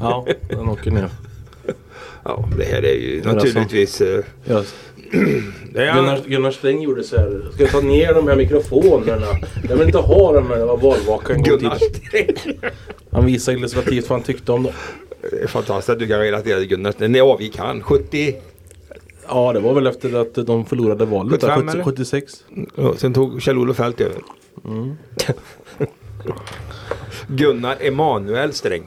Ja, den åker ner. Ja, det här är ju det naturligtvis... eh, Ja. Det är, Gunnar, Gunnar Sträng gjorde så här. Ska jag ta ner de här mikrofonerna? Jag vill inte ha dem när jag var valvaka en gång Gunnar. Sträng. Han visade illustrativt vad han tyckte om dem. Det är fantastiskt att du kan relatera till Gunnar Sträng. När avgick han? 70? Ja, det var väl efter att de förlorade valet. där, 75 70 eller? 76. Ja, sen tog Kjell-Olof Feldt över. Gunnar Emanuel Sträng.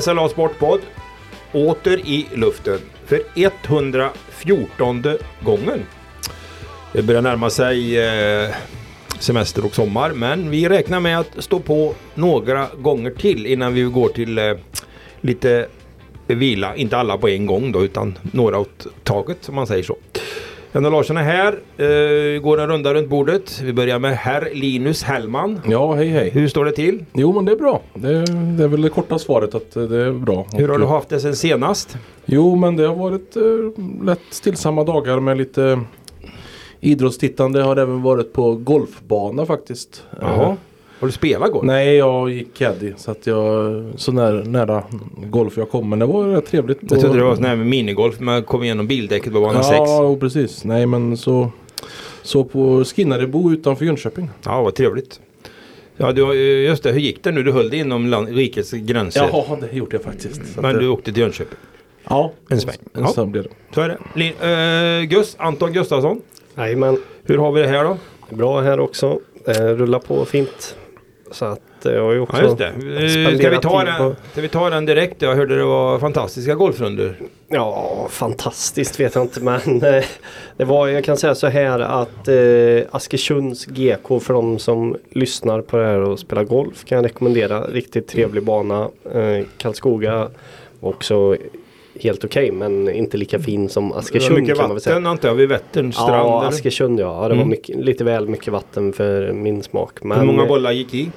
SLA Sportpodd åter i luften för 114 gången. Det börjar närma sig eh, semester och sommar men vi räknar med att stå på några gånger till innan vi går till eh, lite vila. Inte alla på en gång då utan några åt taget som man säger så. Janne Larsson är här. Eh, går en runda runt bordet. Vi börjar med herr Linus Hellman. Ja, hej hej. Hur står det till? Jo, men det är bra. Det, det är väl det korta svaret att det är bra. Hur har du haft det sen senast? Jo, men det har varit eh, lätt stillsamma dagar med lite idrottstittande. Har även varit på golfbana faktiskt. Jaha. Har du spelat golf? Nej, jag gick caddy så att jag så nära, nära golf jag kom. Men det var rätt trevligt. Jag trodde det var sån här med minigolf. Man kom igenom bildäcket på bana 6. Ja, precis. Nej, men så så på Skinnarebo utanför Jönköping. Ja, vad trevligt. Ja, du, just det. Hur gick det nu? Du höll dig inom land, rikets gränser. Ja, det gjorde jag faktiskt. Så Men du åkte till Jönköping. ja, en sväng. En Ja. sväng blev det. Så är det. Lin, eh, Gus, Anton Gustafsson. Jajamän, Hur har vi det här då? bra här också. Eh, rullar på fint. Så att eh, jag har ju också Ja, just det. Eh, Ska vi, ta den, på- ska vi ta den direkt? Jag hörde det var fantastiska golfrundor. Ja, fantastiskt vet jag inte men eh, det var, jag kan säga så här att eh, Askersunds GK för de som lyssnar på det här och spelar golf kan jag rekommendera. Riktigt trevlig bana. Eh, Karlskoga också helt okej men inte lika fin som Askersund mycket kan man väl säga. vatten antar jag vid Vätterns strand. Ja, eller? Askersund ja. Det var Mm. mycket, lite väl mycket vatten för min smak. Men, Hur många bollar gick i?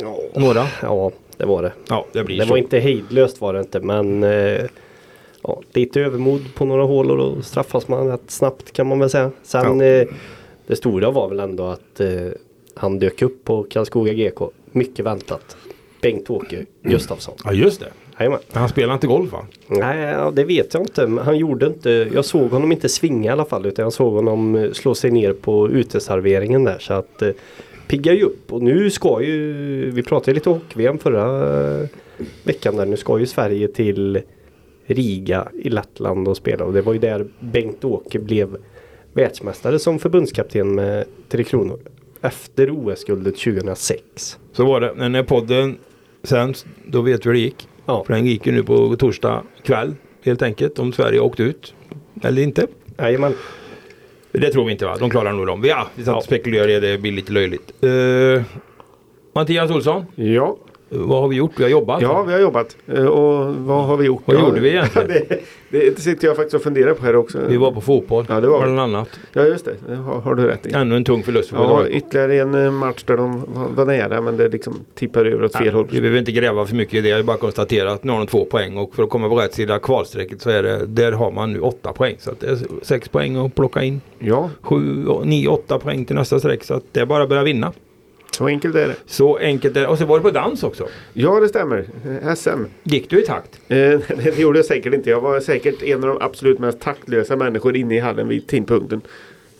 Ja, Några? ja, det var det. Ja, det blir Det så. var inte hejdlöst var det inte men eh, ja, lite övermod på några hål och då straffas man rätt snabbt kan man väl säga. Sen Ja. eh, det stora var väl ändå att eh, han dök upp på Karlskoga GK. Mycket väntat. Bengt-Åke Gustafsson. Ja, just det. Jajamän. Han spelar inte golf va? Nej, ja, det vet jag inte. Han gjorde inte, jag såg honom inte svinga i alla fall utan jag såg honom eh, slå sig ner på uteserveringen där. Så att eh, piggar ju upp och nu ska ju, vi pratade lite hockey-VM förra eh, veckan där. Nu ska ju Sverige till Riga i Lettland och spela och det var ju där Bengt-Åke blev världsmästare som förbundskapten med Tre Kronor. Efter OS-guldet 2006. Så var det. När podden sänds, då vet vi hur det gick. Ja, För den gick ju nu på torsdag kväll helt enkelt. Om Sverige åkte ut. Eller inte. jajamän. Det tror vi inte va? De klarar nog dem. Ja, vi satt och Ja. spekulerade. Det blir lite löjligt. Uh, Mattias Olsson, Ja, vad har vi gjort? Vi har jobbat. ja, vi har jobbat. Eh, Och vad har vi gjort? Vad ja, gjorde vi egentligen? det, det sitter jag faktiskt och funderar på här också. Vi var på fotboll. Ja, det var. Bland annat. Ja, just det. Har, har du rätt i. Ännu en tung förlust för Ja, ja, ytterligare en eh, match där de var- nära men det liksom tippar över åt fel håll. Vi behöver inte gräva för mycket i det. Jag bara konstatera att nu har de två poäng och för att komma på rätt sida kvalstrecket så är det, där har man nu åtta poäng. Så det är sex poäng att plocka in. Ja, Sju, nio, åtta poäng till nästa streck. Så det är bara att börja vinna. Så enkelt är det. Så enkelt är det. Och så var det på dans också. Ja, det stämmer. SM. Gick du i takt? Eh, det gjorde jag säkert inte. Jag var säkert en av de absolut mest taktlösa människor inne i hallen vid tidpunkten.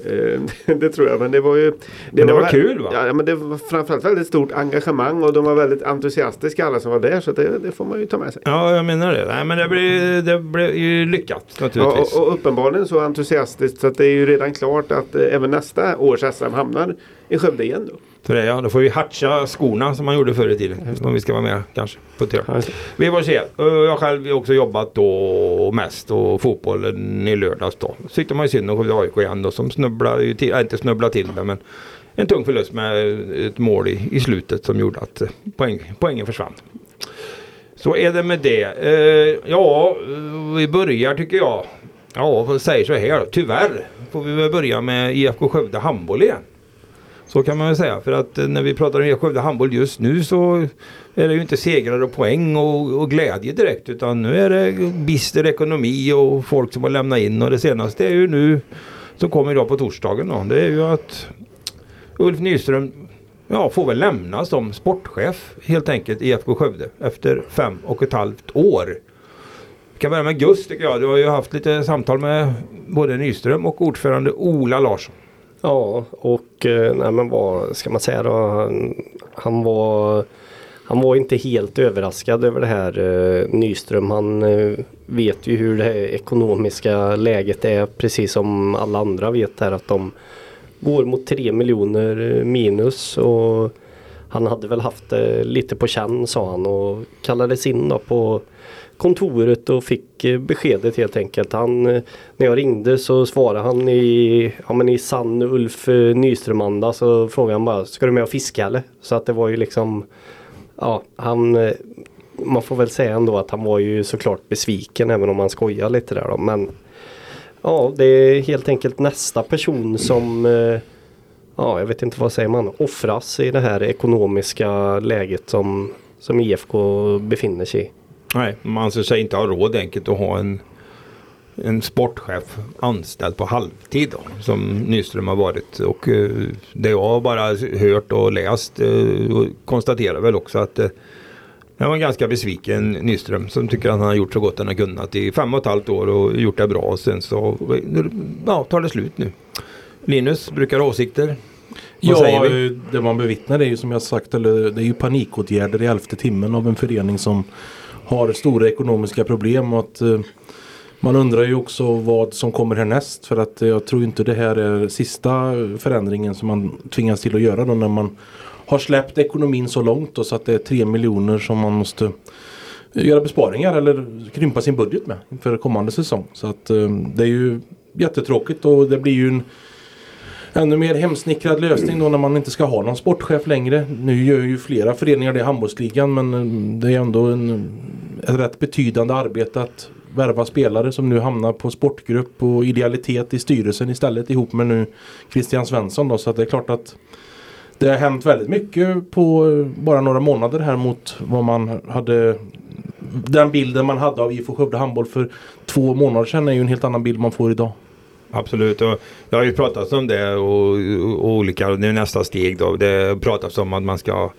Eh, det tror jag, men det var ju... Men det var vä- kul, va? Ja, men det var framförallt väldigt stort engagemang och de var väldigt entusiastiska alla som var där. Så det, det får man ju ta med sig. Ja, jag menar det. Nej, men det blev, det blev ju lyckat Ja, naturligtvis. och, och uppenbarligen så entusiastiskt så att det är ju redan klart att eh, även nästa års SM hamnar i Skövde igen då. För det, ja, då får vi hatcha skorna som man gjorde förr i tiden. Om vi ska vara med kanske på hörn. Vi får se. Jag har själv också jobbat då mest och fotbollen i lördags då. Så tyckte man ju synd om Skövde AIK igen då som snubblar ju till, äh, inte snubblar till det men en tung förlust med ett mål i, i slutet som gjorde att eh, poäng, poängen försvann. Så är det med det. Eh, ja, eh, vi börjar tycker jag Ja, säger så här. Tyvärr får vi väl börja med IFK Skövde handboll igen. Så kan man väl säga. För att eh, när vi pratar om e Skövde handboll just nu så är det ju inte segrar och poäng och, och glädje direkt. Utan nu är det bister ekonomi och folk som har lämnat in. Och det senaste är ju nu som kommer idag på torsdagen då. Det är ju att Ulf Nyström ja, får väl lämna som sportchef helt enkelt i IFK Skövde efter fem och ett halvt år. Vi kan börja med Gus tycker jag. Du har ju haft lite samtal med både Nyström och ordförande Ola Larsson. Ja, och eh, nej, men vad ska man säga då? Han, han var han var inte helt överraskad över det här eh, Nyström. Han eh, vet ju hur det ekonomiska läget är precis som alla andra vet här att de går mot 3 miljoner minus och han hade väl haft det lite på känn sa han och kallades in då på kontoret och fick eh, beskedet helt enkelt. Han, eh, när jag ringde så svarade han i, ja, men i sann Ulf eh, Nyström-anda så frågade han bara Ska du med och fiska eller? Så att det var ju liksom Ja, han Man får väl säga ändå att han var ju såklart besviken även om han skojar lite där då. Men Ja, det är helt enkelt nästa person som Ja, jag vet inte vad säger man, offras i det här ekonomiska läget som, som IFK befinner sig i. Nej, man anser sig inte ha råd enkelt att ha en, en sportchef anställd på halvtid då, som Nyström har varit. Och eh, det jag har bara hört och läst eh, och konstaterar väl också att eh, jag var ganska besviken Nyström som tycker att han har gjort så gott han har kunnat i fem och ett halvt år och gjort det bra. Och sen så ja, tar det slut nu. Linus, brukar ha åsikter? Vad Ja, eh, det man bevittnar är ju som jag sagt, eller det är ju panikåtgärder i elfte timmen av en förening som har stora ekonomiska problem och att eh, man undrar ju också vad som kommer härnäst för att jag tror inte det här är sista förändringen som man tvingas till att göra då när man har släppt ekonomin så långt och så att det är tre miljoner som man måste göra besparingar eller krympa sin budget med för kommande säsong. Så att eh, det är ju jättetråkigt och det blir ju en ännu mer hemsnickrad lösning då när man inte ska ha någon sportchef längre. Nu gör ju flera föreningar det i handbollsligan men eh, det är ändå en, ett rätt betydande arbete att värva spelare som nu hamnar på sportgrupp och idealitet i styrelsen istället ihop med nu Christian Svensson då så att det är klart att det har hänt väldigt mycket på eh, bara några månader här mot vad man hade den bilden man hade av IFK Skövde Handboll för två månader sedan är ju en helt annan bild man får idag. Absolut. Och det har ju pratats om det och, och olika, nu är nästa steg då. Det pratas om att man ska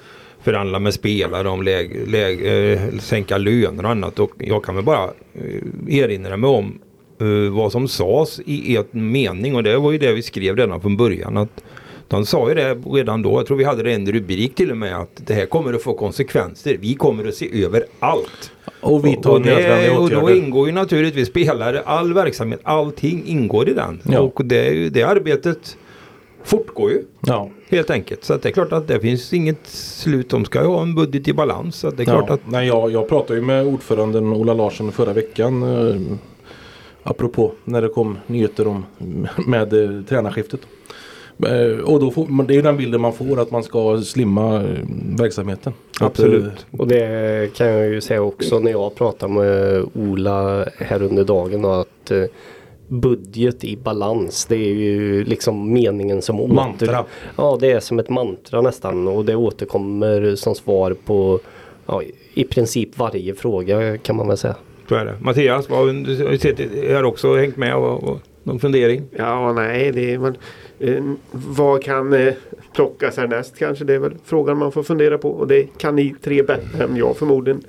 förhandla med spelare om läg, läg, eh, sänka löner och annat. Och jag kan väl bara eh, erinra mig om eh, vad som sades i ett mening och det var ju det vi skrev redan från början. att de sa ju det redan då, jag tror vi hade det en rubrik till och med, att det här kommer att få konsekvenser. Vi kommer att se över allt. Och vidta och, det, nödvändiga och då ingår ju naturligtvis spelare, all verksamhet, allting ingår i den. Ja. Och det, det arbetet fortgår ju Ja. helt enkelt. Så att det är klart att det finns inget slut. De ska ju ha en budget i balans. Så det är Ja, klart att nej, jag, jag pratade ju med ordföranden Ola Larsson förra veckan. Eh, apropå när det kom nyheter om med eh, tränarskiftet. Eh, och då får, det är ju den bilden man får att man ska slimma eh, verksamheten. Absolut. eh, Och det kan jag ju säga också när jag pratar med Ola här under dagen att budget i balans det är ju liksom meningen som åter... Mantra. Ja det är som ett mantra nästan och det återkommer som svar på ja, i princip varje fråga kan man väl säga. så är det. Mattias, vad, du har också hängt med och, och någon fundering? Ja, nej, det är man, Vad kan eh, plockas härnäst kanske? Det är väl frågan man får fundera på. Och det kan ni tre bättre än jag förmodligen.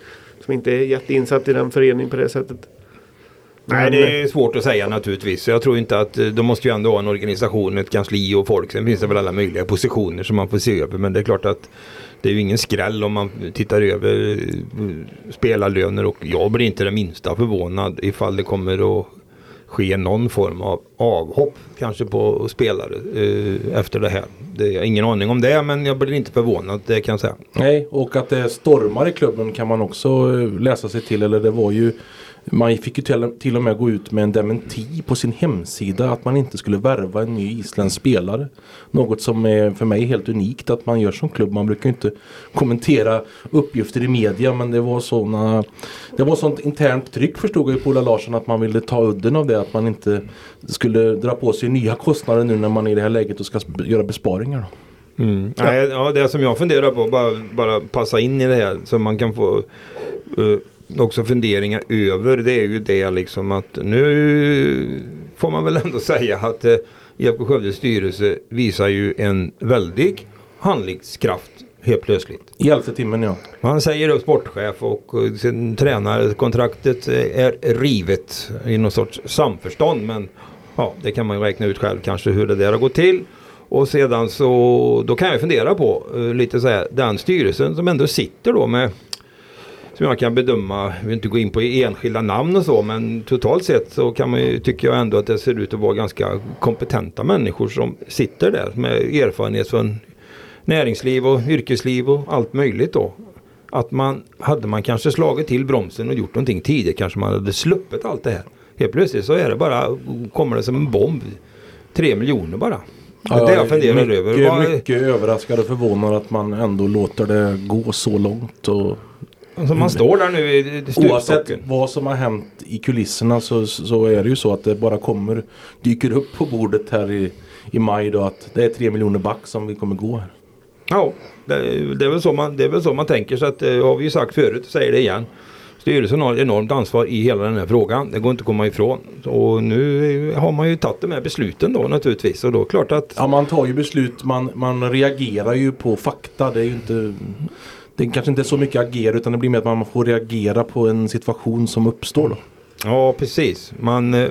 Som inte är jätteinsatt i den föreningen på det sättet. Nej, det är svårt att säga naturligtvis. Jag tror inte att eh, de måste ju ändå ha en organisation, ett kansli och folk. Sen finns det väl alla möjliga positioner som man får se över. Men det är klart att det är ju ingen skräll om man tittar över eh, spelarlöner och jag blir inte det minsta förvånad ifall det kommer att ske någon form av avhopp kanske på spelare eh, efter det här. Det, jag har ingen aning om det men jag blir inte förvånad, det kan jag säga. Nej, och att det stormar i klubben kan man också eh, läsa sig till. Eller det var ju man fick ju till, och med gå ut med en dementi på sin hemsida att man inte skulle värva en ny isländsk spelare. Något som är för mig helt unikt att man gör som klubb. Man brukar inte kommentera uppgifter i media men det var såna Det var sånt internt tryck förstod jag på Ola Larsson att man ville ta udden av det. Att man inte skulle dra på sig nya kostnader nu när man är i det här läget och ska göra besparingar. Då. Mm. Nej, ja, det som jag funderar på, bara, bara passa in i det här så man kan få uh, också funderingar över det är ju det liksom att nu får man väl ändå säga att uh, IFK Skövdes styrelse visar ju en väldig handlingskraft helt plötsligt. I elfte timmen ja. Man säger upp sportchef och uh, sen tränarkontraktet uh, är rivet i någon sorts samförstånd men ja, det kan man ju räkna ut själv kanske hur det där har gått till. Och sedan så då kan jag fundera på uh, lite så här den styrelsen som ändå sitter då med som jag kan bedöma, jag vill inte gå in på enskilda namn och så men totalt sett så kan man ju, tycker jag ändå att det ser ut att vara ganska kompetenta människor som sitter där med erfarenhet från näringsliv och yrkesliv och allt möjligt då. Att man, hade man kanske slagit till bromsen och gjort någonting tidigare kanske man hade sluppit allt det här. Helt plötsligt så är det bara, kommer det som en bomb. Tre miljoner bara. Det är det jag funderar mycket, över. Vad- Mycket överraskad och förvånad att man ändå låter det gå så långt. Och Alltså man står där nu i Oavsett stupstocken. vad som har hänt i kulisserna så, så är det ju så att det bara kommer dyker upp på bordet här i, i maj då att det är tre miljoner back som vi kommer gå här. Ja, det, det, är väl så man, det är väl så man tänker. Så att, det har vi ju sagt förut och säger det igen. Styrelsen har ett enormt ansvar i hela den här frågan. Det går inte att komma ifrån. Och nu har man ju tagit de här besluten då naturligtvis. Och då klart att Ja man tar ju beslut, man, man reagerar ju på fakta. Det är ju inte det kanske inte är så mycket agera utan det blir mer att man får reagera på en situation som uppstår då. Ja, precis. Man eh,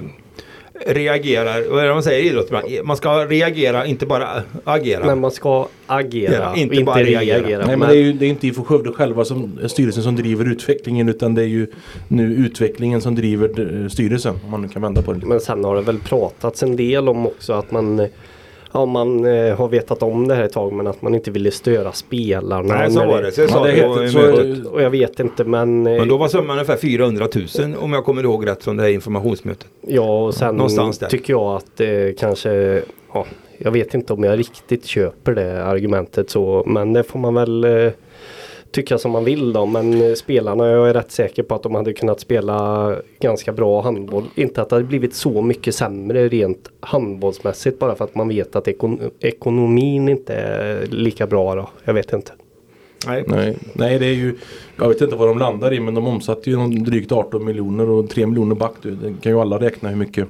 reagerar. Vad är det man säger i idrott? Man ska reagera, inte bara agera. Men man ska agera, Ja, inte inte, bara reagera. reagera. Nej men det är ju det är inte IFK Skövde själva som styrelsen som driver utvecklingen utan det är ju nu utvecklingen som driver eh, styrelsen. Om man nu kan vända på det. Men sen har det väl pratats en del om också att man eh, Ja, man eh, har vetat om det här ett tag men att man inte ville störa spelarna. Nej, så var det. Så jag Ja, sa det det så-. Och jag vet inte men, eh, Men då var summan ungefär 400 000 om jag kommer ihåg rätt från det här informationsmötet. ja och sen Någonstans där. tycker jag att det kanske ja, Jag vet inte om jag riktigt köper det argumentet så men det får man väl eh, tycka som man vill då men eh, spelarna jag är rätt säker på att de hade kunnat spela ganska bra handboll. Inte att det hade blivit så mycket sämre rent handbollsmässigt bara för att man vet att ekon ekonomin inte är lika bra då. Jag vet inte. Nej. Nej, nej det är ju Jag vet inte vad de landar i men de omsatte ju någon drygt 18 miljoner och 3 miljoner back. Det kan ju alla räkna hur mycket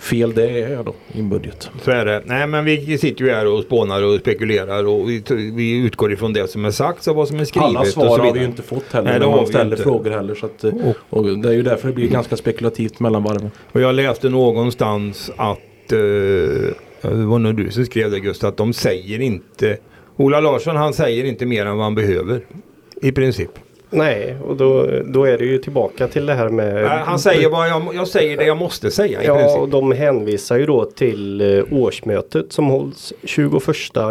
fel det är då i en budget. Så är det. Nej men vi sitter ju här och spånar och spekulerar och vi, vi utgår ifrån det som är sagt och vad som är skrivet. Alla och så svar har vi ju inte fått heller Nej, när har man ställer inte. frågor heller. Så att, eh, och det är ju därför det blir ganska spekulativt mellan varven. Och jag läste någonstans att, eh, det var nog du som skrev det Gustav, att de säger inte, Ola Larsson han säger inte mer än vad han behöver. I princip. Nej och då, då är det ju tillbaka till det här med han säger vad jag, jag säger det jag måste säga Ja, och de hänvisar ju då till eh, årsmötet som hålls 21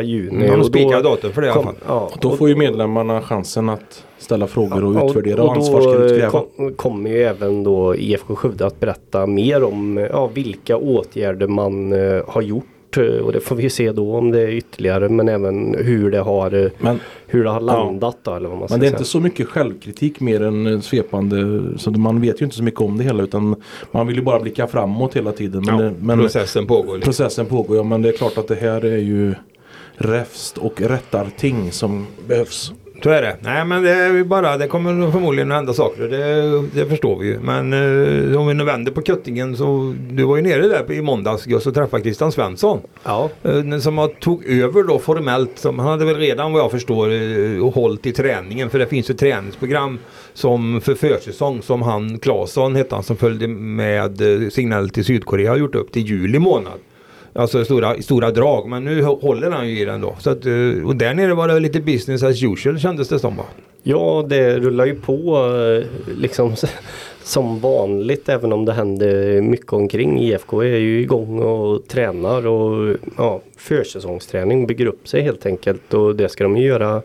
juni. Mm, de och spikar datum för det i alla fall. Ja, Då och- får ju medlemmarna chansen att ställa frågor och ja, utvärdera och då ansvarsutkräva. kom, kommer ju även då IFK Skövde att berätta mer om ja, vilka åtgärder man eh, har gjort. Eh, Och det får vi se då om det är ytterligare men även hur det har, eh, Men, hur det har landat då eller vad man ska men det är säga. inte så mycket självkritik mer än eh, svepande. Så man vet ju inte så mycket om det hela utan man vill ju bara blicka framåt hela tiden. Men, Ja, men processen pågår. Liksom. processen pågår ja, men det är klart att det här är ju räfst och rättarting som behövs. Så är det. Nej men det är bara, det kommer förmodligen att hända saker. Det, det förstår vi ju. Men eh, om vi nu vänder på kuttingen så, du var ju nere där i måndags just och träffade Christian Svensson. Ja, Eh, Som har tog över då formellt. Som, han hade väl redan vad jag förstår eh, hållit i träningen. För det finns ju träningsprogram som för försäsong som han Claesson hette han som följde med eh, Signal till Sydkorea har gjort upp till juli månad. Alltså stora, stora drag. Men nu håller han ju i den då. Så att, eh, och där nere var det lite business as usual kändes det som va? ja det rullar ju på eh, liksom som vanligt även om det händer mycket omkring. IFK är ju igång och tränar och ja, försäsongsträning bygger upp sig helt enkelt och det ska de ju göra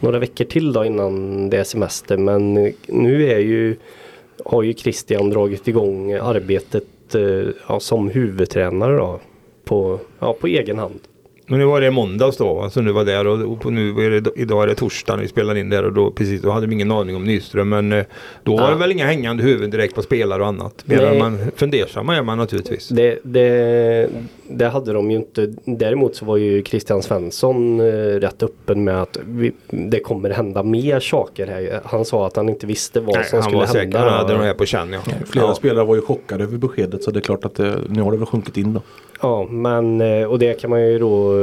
några veckor till då innan det är semester men nu är ju har ju Christian dragit igång arbetet eh, ja, som huvudtränare då. På, ja, på egen hand. Men nu var det måndags då, alltså nu var där och, och på nu är det, idag är det torsdag när vi spelar in där och då precis då hade vi ingen aning om Nyström men eh, då var Ja. det väl inga hängande huvuden direkt på spelare och annat. Medan man fundersamma är man naturligtvis. Det, det, det hade de ju inte. Däremot så var ju Christian Svensson eh, rätt öppen med att vi, det kommer hända mer saker här. Han sa att han inte visste vad Nej, som han skulle var säker, hända. han hade de här på känn ja. Flera Ja. spelare var ju chockade över beskedet så det är klart att det, nu har det väl sjunkit in då. Ja, men eh, och det kan man ju då eh,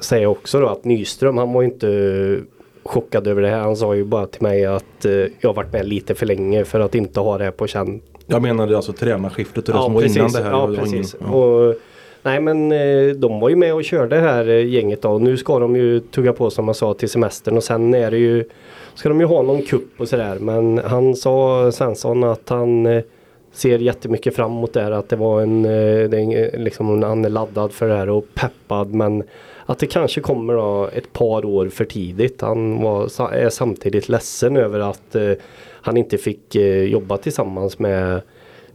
säga också då att Nyström han var ju inte chockad över det här. Han sa ju bara till mig att eh, jag har varit med lite för länge för att inte ha det här på känn. Jag menade alltså tränarskiftet och det som var innan det här. Ja, precis. ingen- ja. Och, nej men eh, de var ju med och körde det här eh, gänget då. Och nu ska de ju tugga på som jag sa till semestern och sen är det ju Ska de ju ha någon kupp och sådär. Men han sa Svensson att han eh, ser jättemycket fram emot det här. Att det var en, eh, det är, liksom, han är laddad för det här och peppad. Men att det kanske kommer då ett par år för tidigt. Han var, är samtidigt ledsen över att eh, han inte fick eh, jobba tillsammans med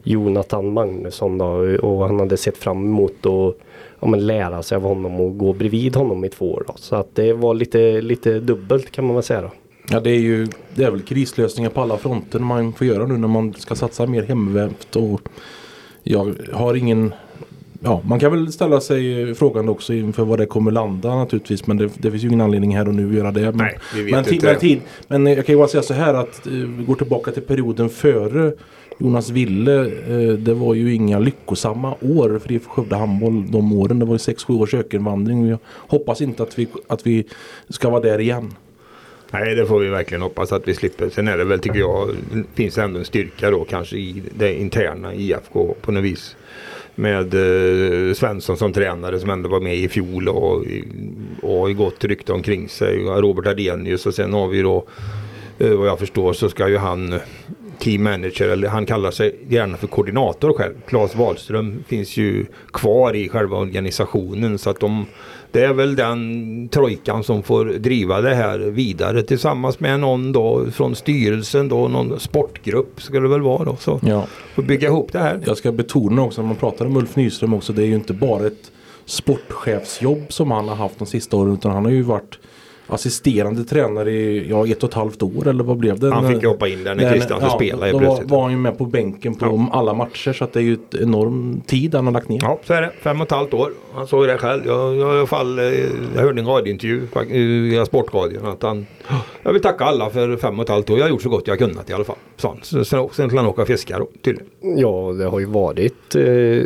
Jonathan Magnusson då och han hade sett fram emot att ja, men lära sig av honom och gå bredvid honom i två år. Då. Så att det var lite, lite dubbelt kan man väl säga. Då. Ja det är ju det är väl krislösningar på alla fronter man får göra nu när man ska satsa mer hemvävt och jag har ingen Ja man kan väl ställa sig frågan också inför vad det kommer landa naturligtvis men det, det finns ju ingen anledning här och nu att göra det. Men, Nej, vi vet men, inte tid, men, jag kan ju bara säga så här att eh, vi går tillbaka till perioden före Jonas Ville. Eh, det var ju inga lyckosamma år för IFK Skövde Handboll de åren. Det var ju 6-7 års ökenvandring. Jag hoppas inte att vi, att vi ska vara där igen. Nej, det får vi verkligen hoppas att vi slipper. Sen är det väl, tycker jag, finns det ändå en styrka då kanske i det interna i IFK på något vis. Med eh, Svensson som tränare som ändå var med i fjol och, och har ju gott rykte omkring sig. Robert Adenius och sen har vi då, eh, vad jag förstår så ska ju han team manager, eller han kallar sig gärna för koordinator själv. Claes Wahlström finns ju kvar i själva organisationen så att de det är väl den trojkan som får driva det här vidare tillsammans med någon då från styrelsen då, någon sportgrupp ska det väl vara då. Så Ja. får bygga ihop det här. Jag ska betona också när man pratar om Ulf Nyström också. Det är ju inte bara ett sportchefsjobb som han har haft de sista åren. Utan han har ju varit assisterande tränare i ja, ett och ett halvt år eller vad blev det? Han fick hoppa in där när Christian skulle spela Då plötsligt. var han ju med på bänken på alla matcher så att det är ju ett enorm tid han har lagt ner. Ja, så är det. Fem och ett halvt år. Han såg det själv. Jag, jag, i alla fall, eh, jag hörde en radiointervju fak- i Sportradion. Att han, jag vill tacka alla för fem och ett halvt år. Jag har gjort så gott jag kunnat i alla fall. Så, sen, sen skulle han åka och fiska då, tydligen. Ja, det har ju varit eh,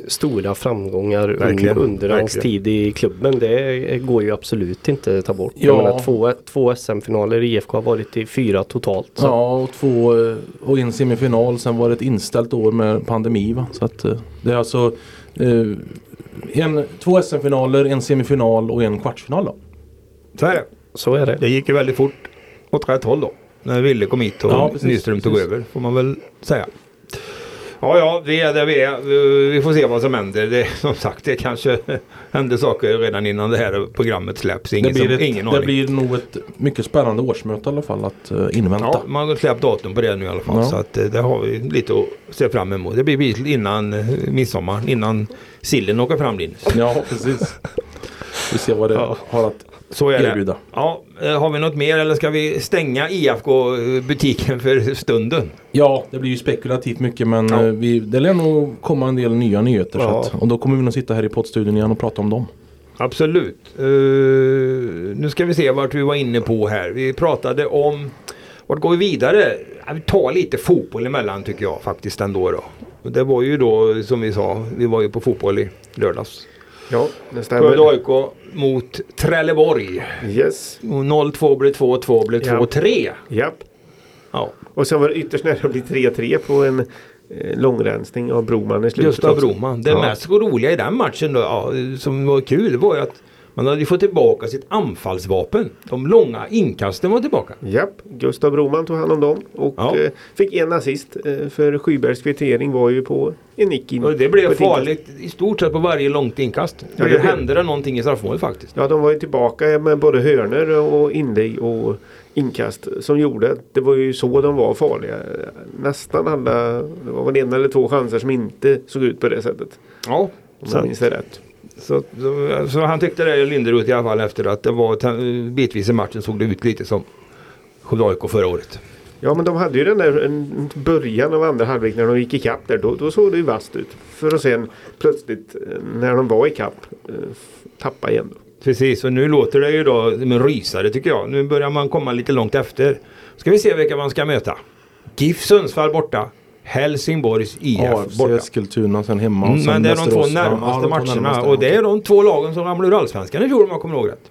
stora framgångar Verkligen, under hans verkligen. tid i klubben. Det går ju absolut inte att ta bort. Ja. Två, två SM-finaler i IFK har varit i fyra totalt. Så. Ja, och två eh, och en semifinal. Sen var det ett inställt år med pandemi. Va? Så att eh, det är alltså eh, en, två SM-finaler, en semifinal och en kvartsfinal då. Så är det. Så är det. Det gick ju väldigt fort åt rätt håll då. När Ville kom hit och Ja, precis, Nyström tog precis. över. Får man väl säga. Ja, ja, vi är där vi är. Vi får se vad som händer. Det, som sagt, det kanske händer saker redan innan det här programmet släpps. Ingen, det, blir som, ett, ingen det blir nog ett mycket spännande årsmöte i alla fall att uh, invänta. Ja, man har släppt datum på det nu i alla fall. Ja. Så att eh, det har vi lite att se fram emot. Det blir innan eh, midsommar, innan sillen åker fram Linus. Ja, precis. Vi ser vad det Ja. har att Så är det. Ja, eh, har vi något mer eller ska vi stänga IFK-butiken för stunden? Ja, det blir ju spekulativt mycket men Ja. eh, vi, det lär nog komma en del nya nyheter. Ja. Att, och då kommer vi nog sitta här i poddstudion igen och prata om dem. Absolut. Eh, nu ska vi se vart vi var inne på här. Vi pratade om vart går vi vidare? Vi tar lite fotboll emellan tycker jag faktiskt ändå. Då. Det var ju då som vi sa, vi var ju på fotboll i lördags. Ja, det stämmer. Skövde AIK mot Trelleborg. Yes. Och 0-2 blev 2-2 blev Ja. 2-3. Japp. Ja. Och sen var det ytterst nära att bli 3-3 på en eh, långrensning av Broman i slutet. Gustav också. Broman. Det Ja. mest roliga i den matchen då, ja, som var kul var ju att Man hade ju fått tillbaka sitt anfallsvapen. De långa inkasten var tillbaka. Japp, Gustav Broman tog hand om dem och Ja. eh, fick en assist. Eh, för Skybergs kvittering var ju på en nick in. Och det blev farligt i stort sett på varje långt inkast. Ja, det det hände det någonting i straffmålet faktiskt. Ja, de var ju tillbaka med både hörnor och inlägg och inkast som gjorde att det var ju så de var farliga. Nästan alla, det var väl en eller två chanser som inte såg ut på det sättet. Ja. Om jag minns det rätt. Så, så, så han tyckte det Linderoth i alla fall efter att det var bitvis i matchen såg det ut lite som Skövde AIK förra året. Ja men de hade ju den där början av andra halvlek när de gick ikapp där. Då, då såg det ju vasst ut. För att sen plötsligt eh, när de var ikapp eh, tappa igen. Då. Precis, och nu låter det ju då som en rysare tycker jag. Nu börjar man komma lite långt efter. Ska vi se vilka man ska möta. GIF Sundsvall borta. Helsingborgs IF borta. Eskilstuna sen hemma. och Mm, sen men det är de två. Ja, närmaste ja, matcherna. närmaste, och det är de två lagen som ramlade ur Allsvenskan i fjol om jag kommer ihåg rätt.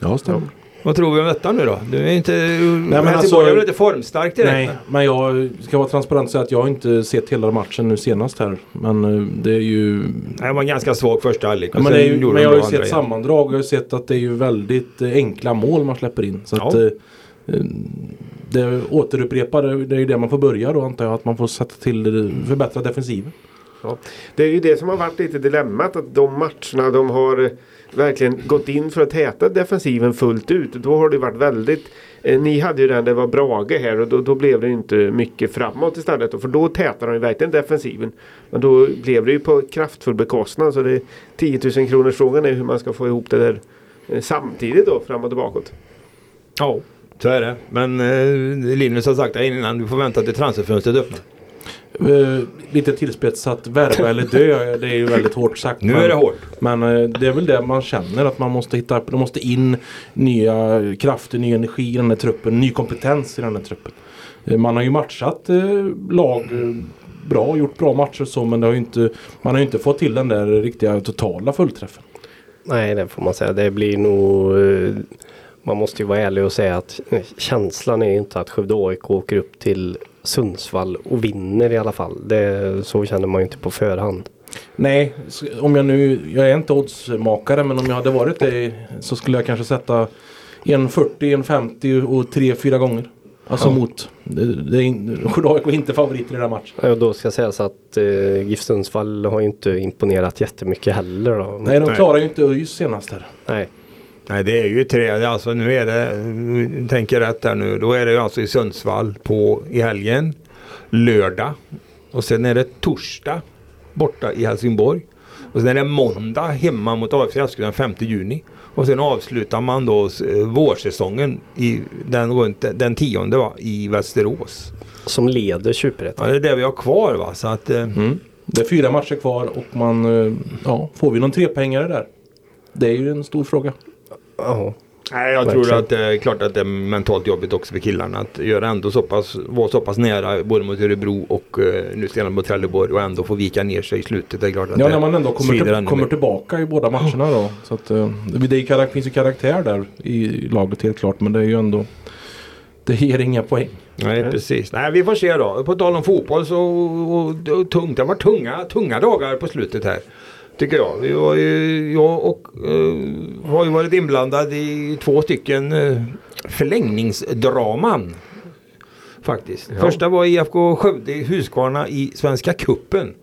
Ja, stämmer. Vad tror vi om detta nu då? Du är inte... men Helsingborg alltså- är väl inte formstark direkt? Nej, men jag ska vara transparent och säga att jag har inte sett hela matchen nu senast här. Men eh, det är ju... Nej, Det var en ganska svag första halvlek. Ja, och men, det är ju men jag har ju sett sammandrag. Jag har sett att det är ju väldigt eh, enkla mål man släpper in. Så Ja. att, eh, det återupprepar, det är ju det man får börja då antar jag. Att man får sätta till det, förbättra defensiven. Ja. Det är ju det som har varit lite dilemmat. Att de matcherna de har eh, verkligen gått in för att täta defensiven fullt ut. Då har det varit väldigt eh, Ni hade ju den det var Brage här och då, då blev det inte mycket framåt istället. då, För då tätade de ju verkligen defensiven. Men då blev det ju på kraftfull bekostnad. Så det är 10 000 kronors frågan är hur man ska få ihop det där eh, samtidigt då framåt och bakåt. Ja, så är det. Men eh, Linus har sagt det innan. Du får vänta till transferfönstret öppnar. Eh, lite tillspetsat, värva eller dö. Det är ju väldigt hårt sagt. Nu men, är det hårt. Men eh, det är väl det man känner att man måste hitta. Det måste in nya krafter, ny energi i den här truppen. Ny kompetens i den här truppen. Eh, man har ju matchat eh, lag eh, bra, gjort bra matcher och så. Men det har ju inte, man har ju inte fått till den där riktiga totala fullträffen. Nej, det får man säga. Det blir nog... Man måste ju vara ärlig och säga att eh, känslan är inte att Skövde AIK åker upp till Sundsvall och vinner i alla fall. Det, så känner man ju inte på förhand. Nej, om jag nu, jag är inte oddsmakare men om jag hade varit det så skulle jag kanske sätta en 40, en 50 och tre, fyra gånger. Alltså Ja. mot, Skövde AIK är inte favoriter i den här matchen. Och då ska sägas att eh, GIF Sundsvall har ju inte imponerat jättemycket heller. Då. Nej, de Nej. klarar ju inte ÖIS senast här. Nej. Nej det är ju tre, alltså nu är det, nu tänker jag rätt här nu, då är det alltså i Sundsvall på i helgen, lördag och sen är det torsdag borta i Helsingborg. Och sen är det måndag hemma mot AFC Eskilstuna den 5 juni. Och sen avslutar man då eh, vårsäsongen i den, runt, den tionde va, i Västerås. Som leder Superettan. Ja, det är det vi har kvar va. Så att, eh, Mm. Det är fyra matcher kvar och man, eh, ja, får vi någon trepengare där? Det är ju en stor fråga. Ja. Nej, jag Verkligen. tror att det är klart att det är mentalt jobbigt också för killarna att göra ändå så pass, vara så pass nära både mot Örebro och uh, nu senare mot Trelleborg och ändå få vika ner sig i slutet. Det är klart att Ja, när man ändå kommer, till, kommer mer. tillbaka i båda matcherna då. Så att, eh, det, är finns ju karaktär där i laget helt klart men det är ju ändå Det ger inga poäng. Nej, precis. Nej, vi får se då. På tal om fotboll så och, och tungt. Det varit tunga, tunga dagar på slutet här. Tycker jag. Ju, jag och eh, har ju varit inblandad i två stycken uh, förlängningsdraman. Faktiskt. Ja. Första var IFK Skövde i Husqvarna i Svenska Kuppen.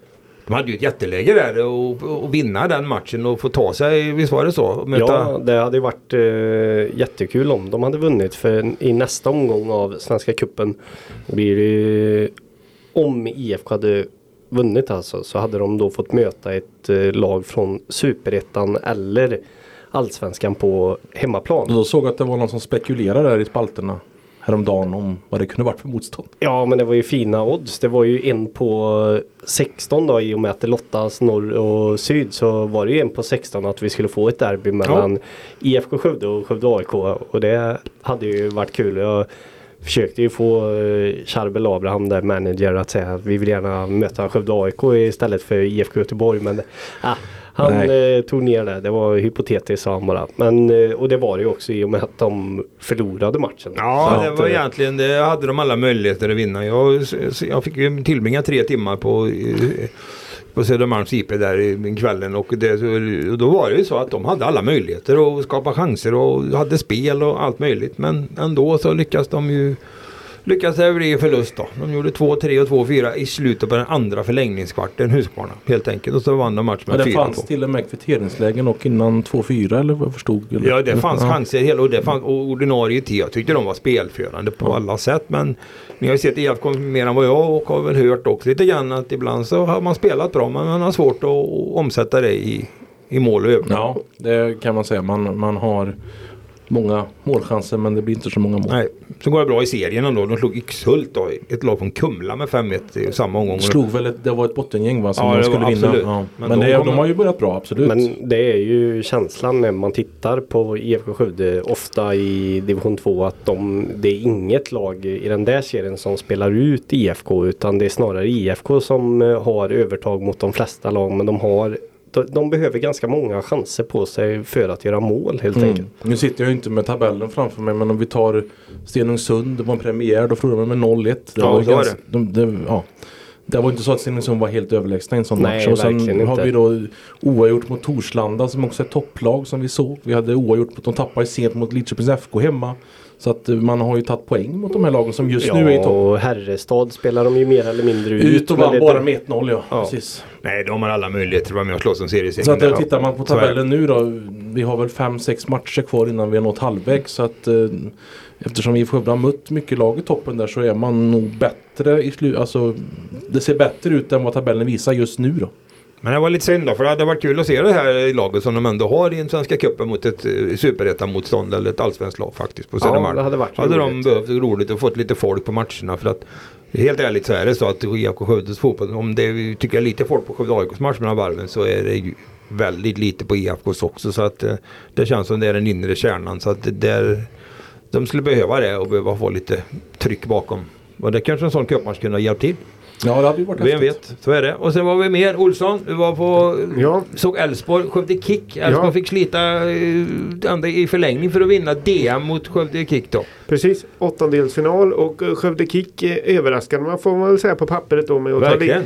De hade ju ett jätteläge där och, och vinna den matchen och få ta sig, visst var det så? Möta, Ja, det hade ju varit eh, jättekul om de hade vunnit. För i nästa omgång av Svenska Cupen blir det ju, om IFK hade vunnit alltså så hade de då fått möta ett eh, lag från Superettan eller Allsvenskan på hemmaplan. Då såg jag att det var någon som spekulerade där i spalterna häromdagen om vad det kunde varit för motstånd. Ja men det var ju fina odds. Det var ju en på 16 då i och med att det lottas norr och syd så var det ju en på 16 att vi skulle få ett derby mellan IFK Skövde och Skövde AIK och det hade ju varit kul. Jag försökte ju få eh, Charbel Abraham där manager att säga att vi vill gärna möta Skövde AIK istället för IFK Göteborg men ah, han eh, tog ner det. Det var hypotetiskt sa han bara. Men, eh, och det var det ju också i och med att de förlorade matchen. Ja, Så det att, var eh, egentligen, det hade de alla möjligheter att vinna. Jag, jag fick ju tillbringa tre timmar på, på Södermalms IP där i kvällen och, det, och då var det ju så att de hade alla möjligheter att skapa chanser och hade spel och allt möjligt. Men ändå så lyckas de ju lyckades det bli förlust då. De gjorde 2-3 och 2-4 i slutet på den andra förlängningskvarten Husqvarna. Helt enkelt. Och så vann de matchen med 4-2. Men det fanns till och med kvitteringslägen och innan 2-4 eller vad jag förstod? Eller? Ja det fanns ja. chanser hela och det fanns och ordinarie tid. Jag tyckte de var spelförande på Ja. alla sätt. Men ni har ju sett IFK mer än vad jag och har väl hört också lite grann att ibland så har man spelat bra men man har svårt att omsätta det i, i mål och övergång. Ja, det kan man säga. Man, man har många målchanser men det blir inte så många mål. Nej, så går det bra i serien ändå. De slog Yxhult då, ett lag från Kumla med 5-1 i samma omgång. Slog väl ett, det var ett bottengäng va som Ja, de skulle vinna. Ja. Men Men, de det, kommer- de har ju börjat bra absolut. Men det är ju känslan när man tittar på IFK Skövde ofta i division 2 att de, det är inget lag i den där serien som spelar ut IFK utan det är snarare IFK som eh, har övertag mot de flesta lag men de har de, de behöver ganska många chanser på sig för att göra mål helt Mm. enkelt. Nu sitter jag ju inte med tabellen framför mig men om vi tar Stenungsund, det var en premiär, då förlorade de med 0-1. Det Ja, var var ganska- De, det, ja. det var inte så att Stenungsund var helt överlägsna i en sån Nej, match. Och sen har inte. vi då oavgjort mot Torslanda som också är ett topplag som vi såg. Vi hade oavgjort mot, de tappade sent mot Lidköpings FK hemma. Så att eh, man har ju tagit poäng mot de här lagen som just nu är i Ja, topp. och Herrestad spelar de ju mer eller mindre ut. Ut och vann bara med 1-0 ja. Ja. Precis. Nej, de har alla möjligheter att vara med och slåss om serieseger. Så att, eh, där. tittar man på tabellen nu då. Vi har väl 5-6 matcher kvar innan vi har nått halvvägs. Så att, eh, eftersom vi Skövde har mött mycket lag i toppen där så är man nog bättre i slut. Alltså, det ser bättre ut än vad tabellen visar just nu då. Men det var lite synd då, för det hade varit kul att se det här laget som de ändå har i den svenska cupen mot ett uh, superettan-motstånd eller ett allsvenskt lag faktiskt på Ja, Södermalm. det hade varit hade de roligt. behövt roligt och fått lite folk på matcherna för att Helt ärligt så är det så att IFK Skövdes fotboll, om det tycker är lite folk på Skövde AIKs match mellan varven så är det ju väldigt lite på IFKs också. Så att eh, det känns som det är den inre kärnan. Så att där, de skulle behöva det och behöva få lite tryck bakom. Och det kanske en sån cupmatch kunde ha hjälpt till. Ja det hade ju varit Vem häftigt. vet, så är det. Och sen var vi mer Olsson. Vi var på Ja. Såg Elfsborg, Skövde Kick. Elfsborg Ja. fick slita eh, ända i förlängning för att vinna DM mot Skövde Kick då. Precis, åttondelsfinal och eh, Skövde Kick eh, överraskade man får man väl säga på pappret då med att Verkligen.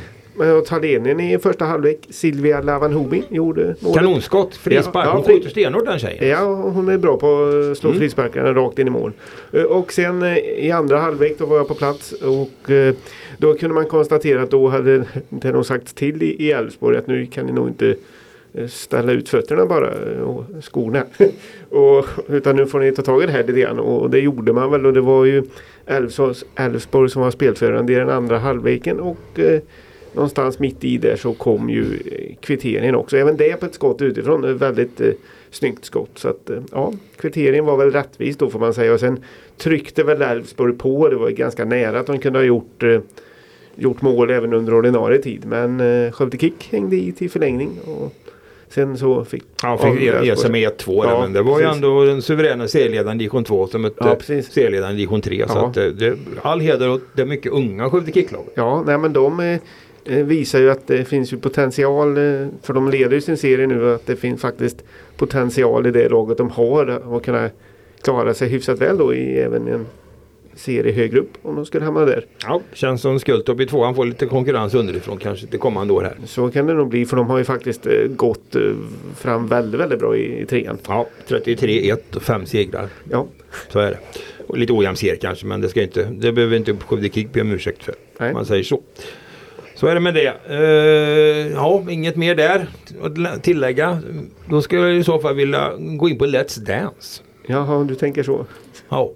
ta ledningen i första halvlek. Silvia Lavanhobi gjorde målet. Kanonskott, frispark. Ja, Hon skjuter stenhårt den tjejen. Ja, hon är bra på att slå Mm. frisparkarna rakt in i mål. Eh, Och sen eh, i andra halvlek då var jag på plats och eh, då kunde man konstatera att då hade det nog sagts till i Elfsborg att nu kan ni nog inte eh, ställa ut fötterna bara eh, och skorna. och, utan nu får ni ta tag i det här lite grann och det gjorde man väl och det var ju Elfsborg som var spelförande i den andra halvleken och eh, någonstans mitt i där så kom ju eh, kvitteringen också. Även det på ett skott utifrån. Ett väldigt eh, snyggt skott. Så att eh, ja, kvitteringen var väl rättvis då får man säga. Och sen tryckte väl Elfsborg på. Det var ganska nära att de kunde ha gjort eh, gjort mål även under ordinarie tid. Men eh, Skövde Kick hängde i till förlängning. Och sen så fick Han fick sig med 1-2 där, Ja, men det var ju precis. ändå den suveräna serieledaren division 2 som mötte Ja, serieledaren division 3. Så Ja. att, eh, det, all heder åt det mycket unga Skövde Kick-laget. Ja, nej men de eh, eh, visar ju att det finns ju potential. Eh, för de leder ju sin serie nu. Att det finns faktiskt potential i det laget de har. Och kunna klara sig hyfsat väl då i även en serie högre upp. Om de skulle hamna där. Ja, känns som Skultorp i tvåan får lite konkurrens underifrån kanske till kommande år här. Så kan det nog bli. För de har ju faktiskt eh, gått eh, fram väldigt, väldigt bra i, i trean. Ja, 33-1 och 5 segrar. Ja, Så är det. Och lite ojämn serie kanske men det ska inte, det behöver inte Skövde Kick be om ursäkt för. Nej. Man säger så. Så är det med det. Eh, ja, inget mer där att tillägga. Då skulle jag i så fall vilja gå in på Let's Dance. Jaha, du tänker så. Ja,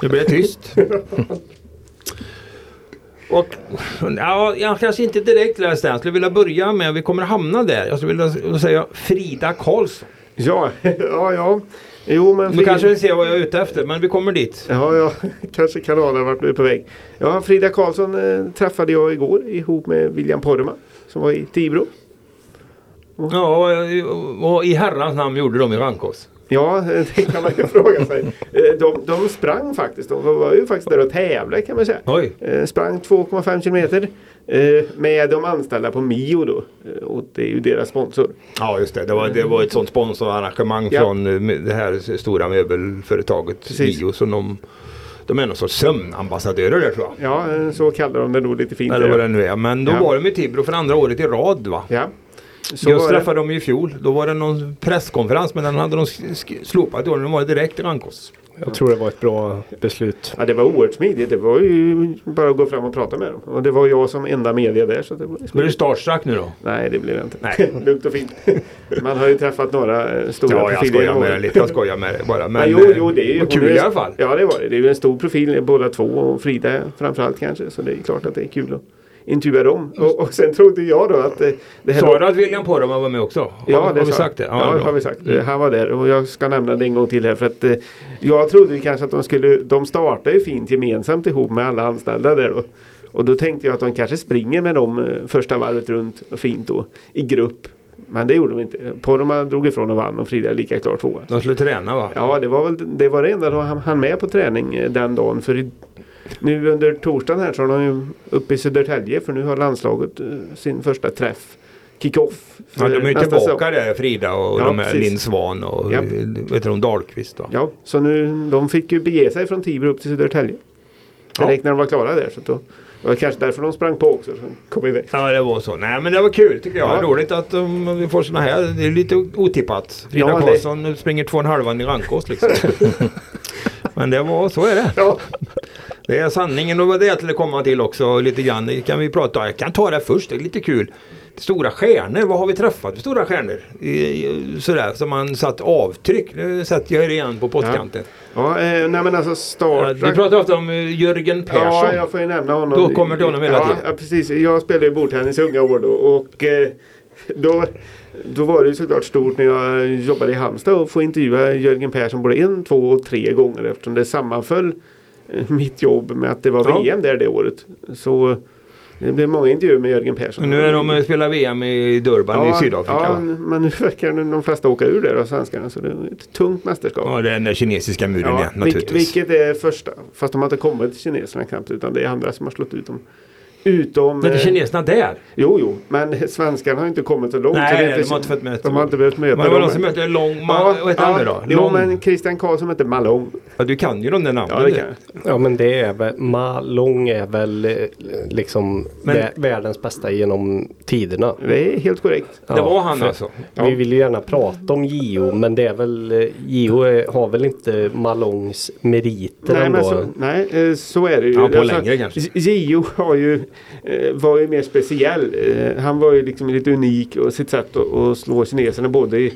det tyst. Och ja, jag kanske inte direkt Let's Dance. Jag skulle vilja börja med, vi kommer hamna där. Jag skulle vilja säga Frida Karlsson. Ja, ja, ja. Jo, men... Nu kanske vi ser vad jag är ute efter men vi kommer dit. Ja, ja, kanske kanalen har varit nu på väg. Ja, Frida Karlsson eh, träffade jag igår ihop med William Porma som var i Tibro. Ja, och, och i herrans namn gjorde de i Rankås. Ja, det kan man ju fråga sig. Eh, De, de sprang faktiskt. De var ju faktiskt där och tävlade kan man säga. Oj. Eh, Sprang 2,5 kilometer eh, med de anställda på Mio då. Och det är ju deras sponsor. Ja just det, det var, det var ett sånt sponsorarrangemang Ja. från det här stora möbelföretaget Precis. Bio som de De är någon sorts sömnambassadörer där tror jag. Ja, så kallar de det nog lite fint. Eller vad det nu är. Men då Ja. var de i Tibro för andra året i rad va? Ja. Så var det. träffade de i fjol. Då var det någon presskonferens men den hade de slopat. Då de var direkt i Rankås. Jag tror det var ett bra beslut. Ja, det var oerhört smidigt. Det var ju bara att gå fram och prata med dem. Och det var jag som enda media där. Så det var Blir du starstruck nu då? Nej, det blev jag inte. Nej. Lugnt och fint. Man har ju träffat några eh, stora Ja, jag profiler skojar genom med dig lite. Jag skojar med dig bara. Men, Men, jo, jo, det är ju vad kul är- i alla fall. Ja, det var det. Det är ju en stor profil båda två och Frida framförallt kanske. Så det är klart att det är kul att intervjua dem. Och, och sen trodde jag då att eh, det här... Sa du att William Poromaa var med också? Har, Ja, har det vi sa- sagt det? Ja, bra. har vi sagt. Han var där och jag ska nämna det en gång till här för att eh, jag trodde ju kanske att de skulle, de startar ju fint gemensamt ihop med alla anställda där då. Och då tänkte jag att de kanske springer med dem eh, första varvet runt och fint då i grupp. Men det gjorde de inte. Poromaa drog ifrån och vann och Frida är lika klart tvåa. De skulle träna va? Ja, det var väl det, var det enda de han, han med på träning den dagen. För i, nu under torsdagen här så är de ju uppe i Södertälje för nu har landslaget eh, sin första träff. Kick-off. Ja, de är ju tillbaka där Frida och Ja, de här. Linn Svan och Ja. vet du, Dahlqvist då. Ja, så nu, de fick ju bege sig från Tibro upp till Södertälje. Ja. Direkt när de var klara där. Så då, det var kanske därför de sprang på också. Så kom iväg. Ja det var så. Nej men det var kul tycker jag. Ja. Roligt att um, vi får såna här. Det är lite otippat. Frida Ja, det- Karlsson springer två och en halvan i Rankås liksom. men det var, så är det. Ja, Det är sanningen och vad det till att komma till också lite grann. Kan vi prata. Jag kan ta det först. Det är lite kul. Stora stjärnor, vad har vi träffat för stora stjärnor? Sådär som man satt avtryck. Nu sätter jag er igen på pottkanten. ja eh, nej men alltså Star Ja, vi pratar ofta om eh, Jörgen Persson. Ja, jag får ju nämna honom. Då kommer till honom hela ja, tiden. Ja, precis. Jag spelade ju bordtennis i unga år då. Och eh, då, då var det ju såklart stort när jag jobbade i Halmstad och få intervjua Jörgen Persson både en, två och tre gånger eftersom det sammanföll mitt jobb med att det var Ja. VM där det året. Så eh, det blev många intervjuer med Jörgen Persson. Nu är de och spelar VM i Durban i Sydafrika. Ja, va? men nu verkar de flesta åka ur där av svenskarna. Så det är ett tungt mästerskap. Ja, det är den kinesiska muren Ja, igen naturligtvis. vilket är första. Fast de har inte kommit till kineserna knappt utan det är andra som har slått ut dem. Utom... Men det är eh, kineserna där? Jo, jo, men svenskarna har inte kommit så långt. så Nej, det är nej, inte, de har inte fått möta de har inte behövt möta Men det var någon som mötte Lång... Ma, vad heter han nu då? Jo, Lång... men Christian Karlsson heter Malong. ja, du kan ju de där namnen. Ja, det kan. Ja men det är väl, Malong är väl eh, liksom Men- vä- världens bästa genom tiderna. Det är helt korrekt. Det var han för- alltså. Ja. Vi vill ju gärna prata om Gio men det är väl eh, Gio är, har väl inte Malongs meriter Nej, ändå. men så, nej, så är det ju. Ja, på längre kanske. Gio har ju, Eh, var ju mer speciell. Eh, Han var ju liksom lite unik och sitt sätt att, att slå kineserna både i,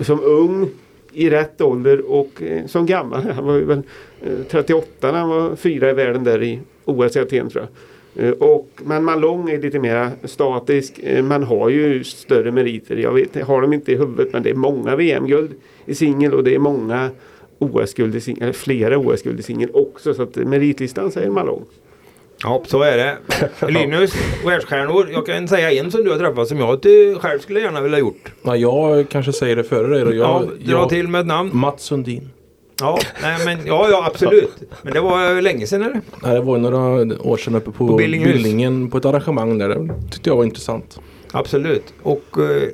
som ung i rätt ålder och eh, som gammal. Han var ju väl eh, 38 när han var fyra i världen där i OS i Aten tror jag. Eh, och, men Malong är lite mer statisk. Eh, man har ju större meriter. Jag vet, har dem inte i huvudet men det är många VM-guld i singel och det är många OS-guld i singel, flera OS-guld i singel också. Så att meritlistan säger Malong. Ja, så är det. Linus, världsstjärnor. Jag kan säga en som du har träffat som jag själv skulle gärna vilja gjort. Ja, jag kanske säger det före dig då. Jag, Ja, dra jag, till med ett namn. Mats Sundin. Ja, nej, men, ja, ja absolut. Men det var eh, länge sedan eller? Nej, det var några år sedan uppe på, På. Billingen på ett arrangemang där. Det tyckte jag var intressant. Absolut. Och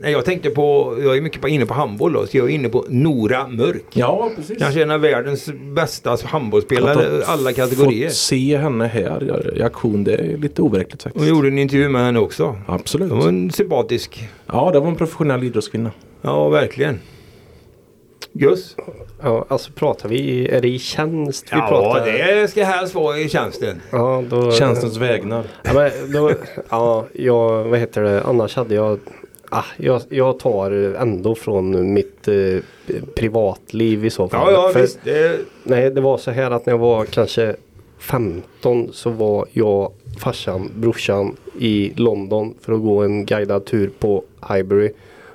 eh, jag tänkte på, jag är mycket på, inne på handboll då, så jag är inne på Nora Mörk. Ja, precis. Kanske en av världens bästa handbollsspelare alla kategorier. Fått se henne här i aktion, det är lite overkligt Och faktiskt. gjorde en intervju med henne också. Absolut. Det var en sympatisk. Ja, det var en professionell idrottskvinna. Ja, verkligen. Gus? Ja, alltså pratar vi, är det i tjänst vi Ja, pratar? det ska helst vara i tjänsten. Ja, då, Tjänstens vägnar. Ja, men då, ja, jag, vad heter det, annars hade jag Ah, jag, jag tar ändå från mitt eh, privatliv i så fall. Ja, ja För- visst. Det, Nej, det var så här att när jag var kanske 15 så var jag, farsan, brorsan i London för att gå en guidad tur på Highbury.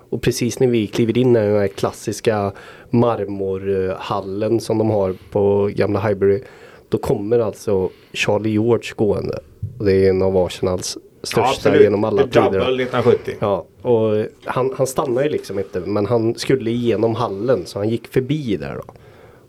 Och precis när vi kliver in i den här klassiska marmorhallen som de har på gamla Highbury. Då kommer alltså Charlie George gående. Det är en av Arsenals största genom alla The Double tider. 1970. Ja, och han, han stannade ju liksom inte men han skulle igenom hallen så han gick förbi där då.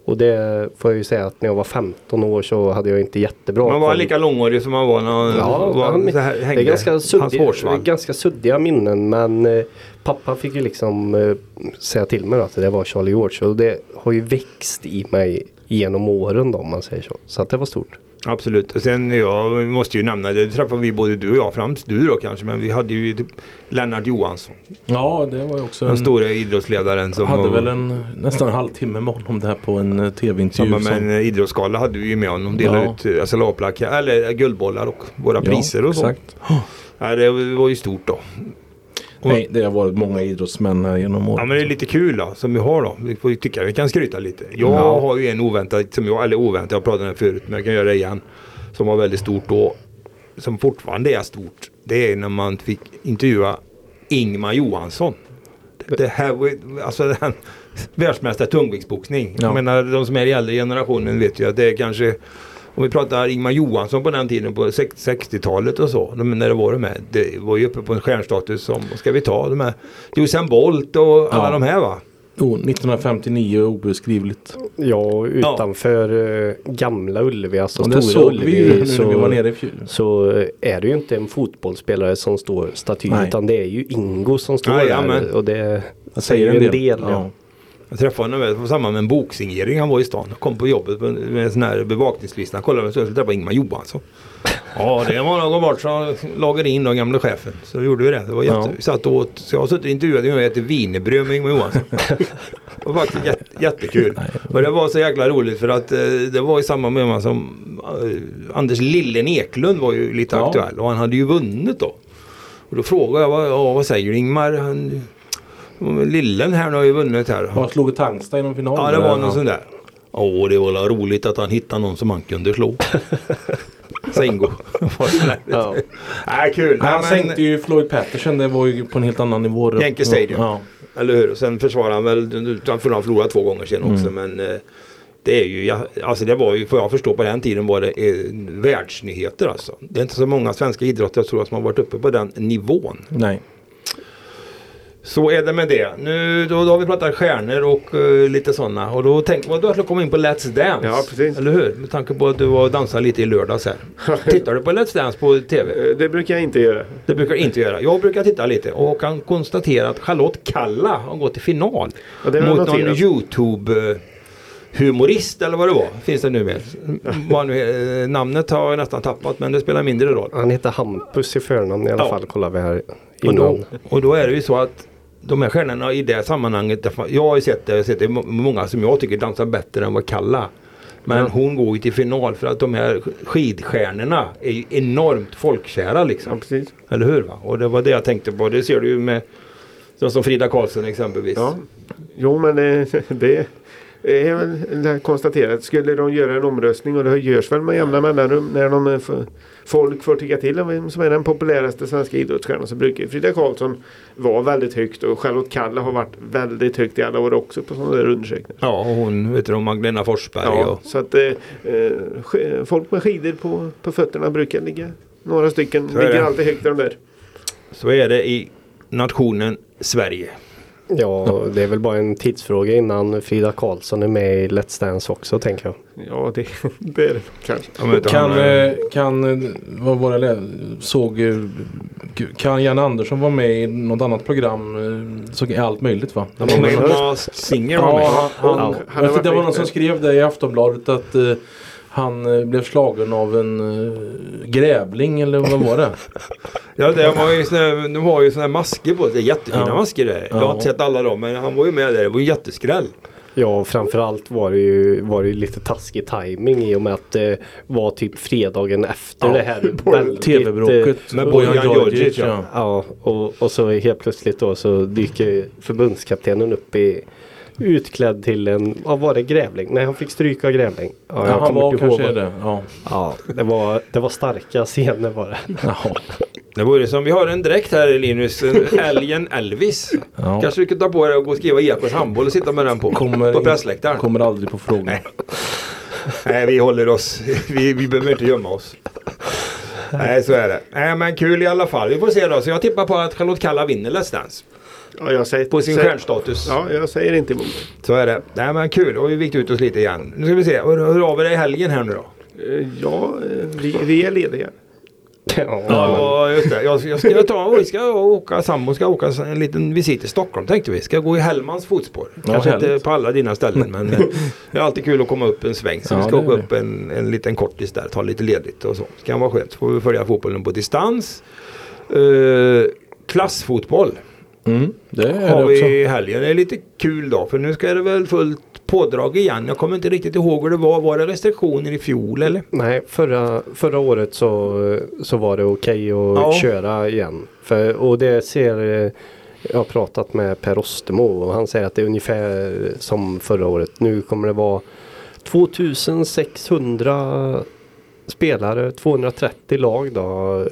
Och det får jag ju säga att när jag var 15 år så hade jag inte jättebra Man var koll. lika långhårig som man var när Ja, var, han, här, det är hängde. ganska, hårsvall. ganska suddiga minnen men eh, pappa fick ju liksom eh, säga till mig då att det var Charlie George och det har ju växt i mig genom åren då om man säger så. Så att det var stort. Absolut. Och sen jag måste ju nämna, det träffade vi både du och jag, främst du då kanske, men vi hade ju typ Lennart Johansson. Ja, det var ju också Den en, stora idrottsledaren som hade var, väl en nästan en halvtimme med honom där på en eh, tv-intervju. som med som- en idrottsgala hade vi ju med honom. Delade Ja. ut SLA-plakat, eller guldbollar och våra Ja, priser och så. exakt. Ja, det var ju stort då. Nej, det har varit många idrottsmän här genom åren. Ja men det är lite kul då, som vi har då. Vi får tycka vi kan skryta lite. Jag Ja. har ju en oväntad, som jag, eller oväntad, jag pratade om det förut men jag kan göra det igen. Som var väldigt stort då. Som fortfarande är stort. Det är när man fick intervjua Ingmar Johansson. Det, det här alltså den världsmästare tungviktsboxning. Ja. Jag menar de som är i äldre generationen vet ju att det är kanske om vi pratar Ingmar Johansson på den tiden på sex- 60-talet och så. De, när det var de här. Det var ju uppe på en stjärnstatus som, ska vi ta, de här Usain Bolt och alla Ja. de här va? Oh, 1959 obeskrivligt. Ja, utanför eh, gamla Ullevi, alltså det stora Ullevi. nu så, när vi var nere i fjol. så eh, är det ju inte en fotbollsspelare som står staty Nej. utan det är ju Ingo som står Ja, där. Och det säger en del. Ja. ja. Jag träffade honom på samband med en boksignering. Han var i stan. Kom på jobbet med en sån här bevakningslista. Han kollade så jag skulle träffa Ingmar Johansson. Ja det var någon bort som lagade in den gamla chefen. Så gjorde vi det. Det var jätte... Ja. Satt och åt. Så jag har suttit och intervjuat och ätit wienerbröd med Ingmar Johansson. det var faktiskt jätte, jättekul. Och det var så jäkla roligt för att eh, det var i samma med som eh, Anders Lillen Eklund var ju lite Ja. aktuell. Och han hade ju vunnit då. Och då frågade jag vad, ja, vad säger du Ingmar? Han, Lillen här nu har ju vunnit här. Han slog Tangsta i någon final. Ja, det var någon sån där. Åh, det var roligt att han hittade någon som han kunde slå. Singo. Ja. Nej, kul. Han men- sänkte ju Floyd Patterson. Det var ju på en helt annan nivå. Yankee Stadium. Ja. Eller hur? Sen försvarade han väl, han förlorade två gånger sen också. Mm. Men eh, det är ju, alltså det var ju, får jag förstå på den tiden var det eh, världsnyheter alltså. Det är inte så många svenska idrottare tror jag som har varit uppe på den nivån. Nej. Så är det med det. Nu då, då har vi pratat stjärnor och eh, lite sådana. Och då tänkte jag att du skulle komma in på Let's Dance. Ja, precis. Eller hur? Med tanke på att du var och dansade lite i lördags här. Tittar du på Let's Dance på TV? Eh, Det brukar jag inte göra. Det brukar jag inte göra. Jag brukar titta lite och kan konstatera att Charlotte Kalla har gått till final. Ja, mot någon noterat. Youtube eh, humorist eller vad det var. Finns det nu med. Är- namnet har jag nästan tappat men det spelar mindre roll. Han heter Hampus i förnamn i alla Ja. fall kollar vi här Och då, innan. och då är det ju så att de här stjärnorna i det sammanhanget. Jag har ju sett det, jag har sett det må- många som jag tycker dansar bättre än vad Kalla. Men Ja. hon går ju till final för att de här skidstjärnorna är ju enormt folkkära liksom. Ja. Eller hur? Va? Och det var det jag tänkte på. Det ser du ju med som Frida Karlsson exempelvis. Ja. Jo men det, konstaterat. Skulle de göra en omröstning och det görs väl med jämna mellanrum när de eh, får- folk får tycka till om vem som är den populäraste svenska idrottsstjärnan så brukar Frida Karlsson vara väldigt högt och Charlotte Kalla har varit väldigt högt i alla år också på sådana där undersökningar. Ja, och hon vet du Magdalena Forsberg. Ja, Och, så att eh, eh, folk med skidor på, på fötterna brukar ligga några stycken. Ligger alltid högt där de där. så är det i nationen Sverige. Ja, det är väl bara en tidsfråga innan Frida Karlsson är med i Let's Dance också tänker jag. Ja det, det är det kanske. Kan, eh, kan eh, vad var det såg eh, kan Jan Andersson vara med i något annat program? eh, Så allt möjligt va? han var med i Ja, Masked Singer. var med. Ja, han, han, han det var någon som skrev det i Aftonbladet att han eh, blev slagen av en eh, grävling eller vad var det? Ja, det var ju såna, de har ju såna här masker på sig. Jättefina Ja. masker där. Jag har Ja. inte sett alla dem men han var ju med där. Det var ju jätteskräll. Ja, framförallt var det ju, var det ju lite taskig timing i och med att det var typ fredagen efter Ja, det här väldigt, eh, TV-bråket med Bojan Djordjic. Ja. Ja, och, och så helt plötsligt då så dyker förbundskaptenen upp i utklädd till en, vad var det, grävling? Nej, han fick stryka grävling. Ja, Ja, han var ihåg kanske det. Ja. Ja, det var, det var starka scener var det. Jaha. Det vore som vi har en dräkt här Linus. En Älgen Elvis. Ja. Kanske du kan ta på dig och gå och skriva Ekås handboll och sitta med den på. Kommer, på pressläktaren. kommer aldrig på frågan. Nej. Nej, vi håller oss. Vi, vi behöver inte gömma oss. Nej, så är det. Nej, men kul i alla fall. Vi får se då. Så jag tippar på att Charlotte Kalla vinner Let's Dance. Ja, jag säger, På sin säger- stjärnstatus. Ja, jag säger inte emot. Så är det. Nej, men kul. Och vi vikt ut oss lite igen. Nu ska vi se. Hur, hur har vi det i helgen här nu då? Eh, Ja, eh, vi, vi är lediga. Ja, Ja, just det. Jag, jag ska ta, vi ska åka, sambo ska åka en liten visit till Stockholm tänkte vi. Ska gå i Hellmans fotspår. Kanske härligt. inte på alla dina ställen men eh, det är alltid kul att komma upp en sväng. Så Ja, vi ska åka upp en, en liten kortis där, ta lite ledigt och så. Det kan vara skönt. Så får vi följa fotbollen på distans. Uh, klassfotboll Mm, det är har det vi också. i helgen. Det är lite kul då för nu ska det väl fullt pådrag igen. Jag kommer inte riktigt ihåg hur det var. Var det restriktioner i fjol eller? Nej, förra, förra året så, så var det okej att Ja. köra igen. För, och det ser jag har pratat med Per Ostermo och han säger att det är ungefär som förra året. Nu kommer det vara 2600 spelare, 230 lag då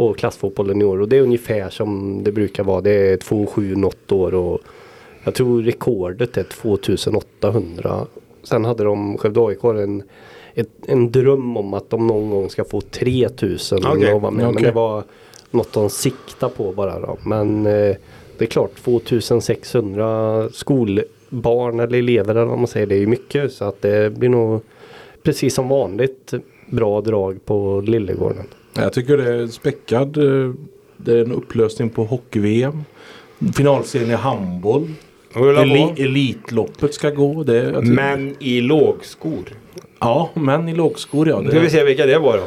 på klassfotbollen i år och det är ungefär som det brukar vara. Det är 2-7 något år och jag tror rekordet är 2800. Sen hade de Skövde AIK en, ett, en dröm om att de någon gång ska få 3000 Okej, att vara med. Men okej. det var något de siktar på bara då. Men eh, det är klart 2600 skolbarn eller elever eller vad man säger. Det är ju mycket så att det blir nog precis som vanligt bra drag på Lillegården. Jag tycker det är späckad. eh, Det är en upplösning på hockey-VM. Finalserien i handboll. Eli elitloppet ska gå. Det, Men i lågskor. Ja, men i lågskor ja. Nu ska vi Det, se vilka det var då.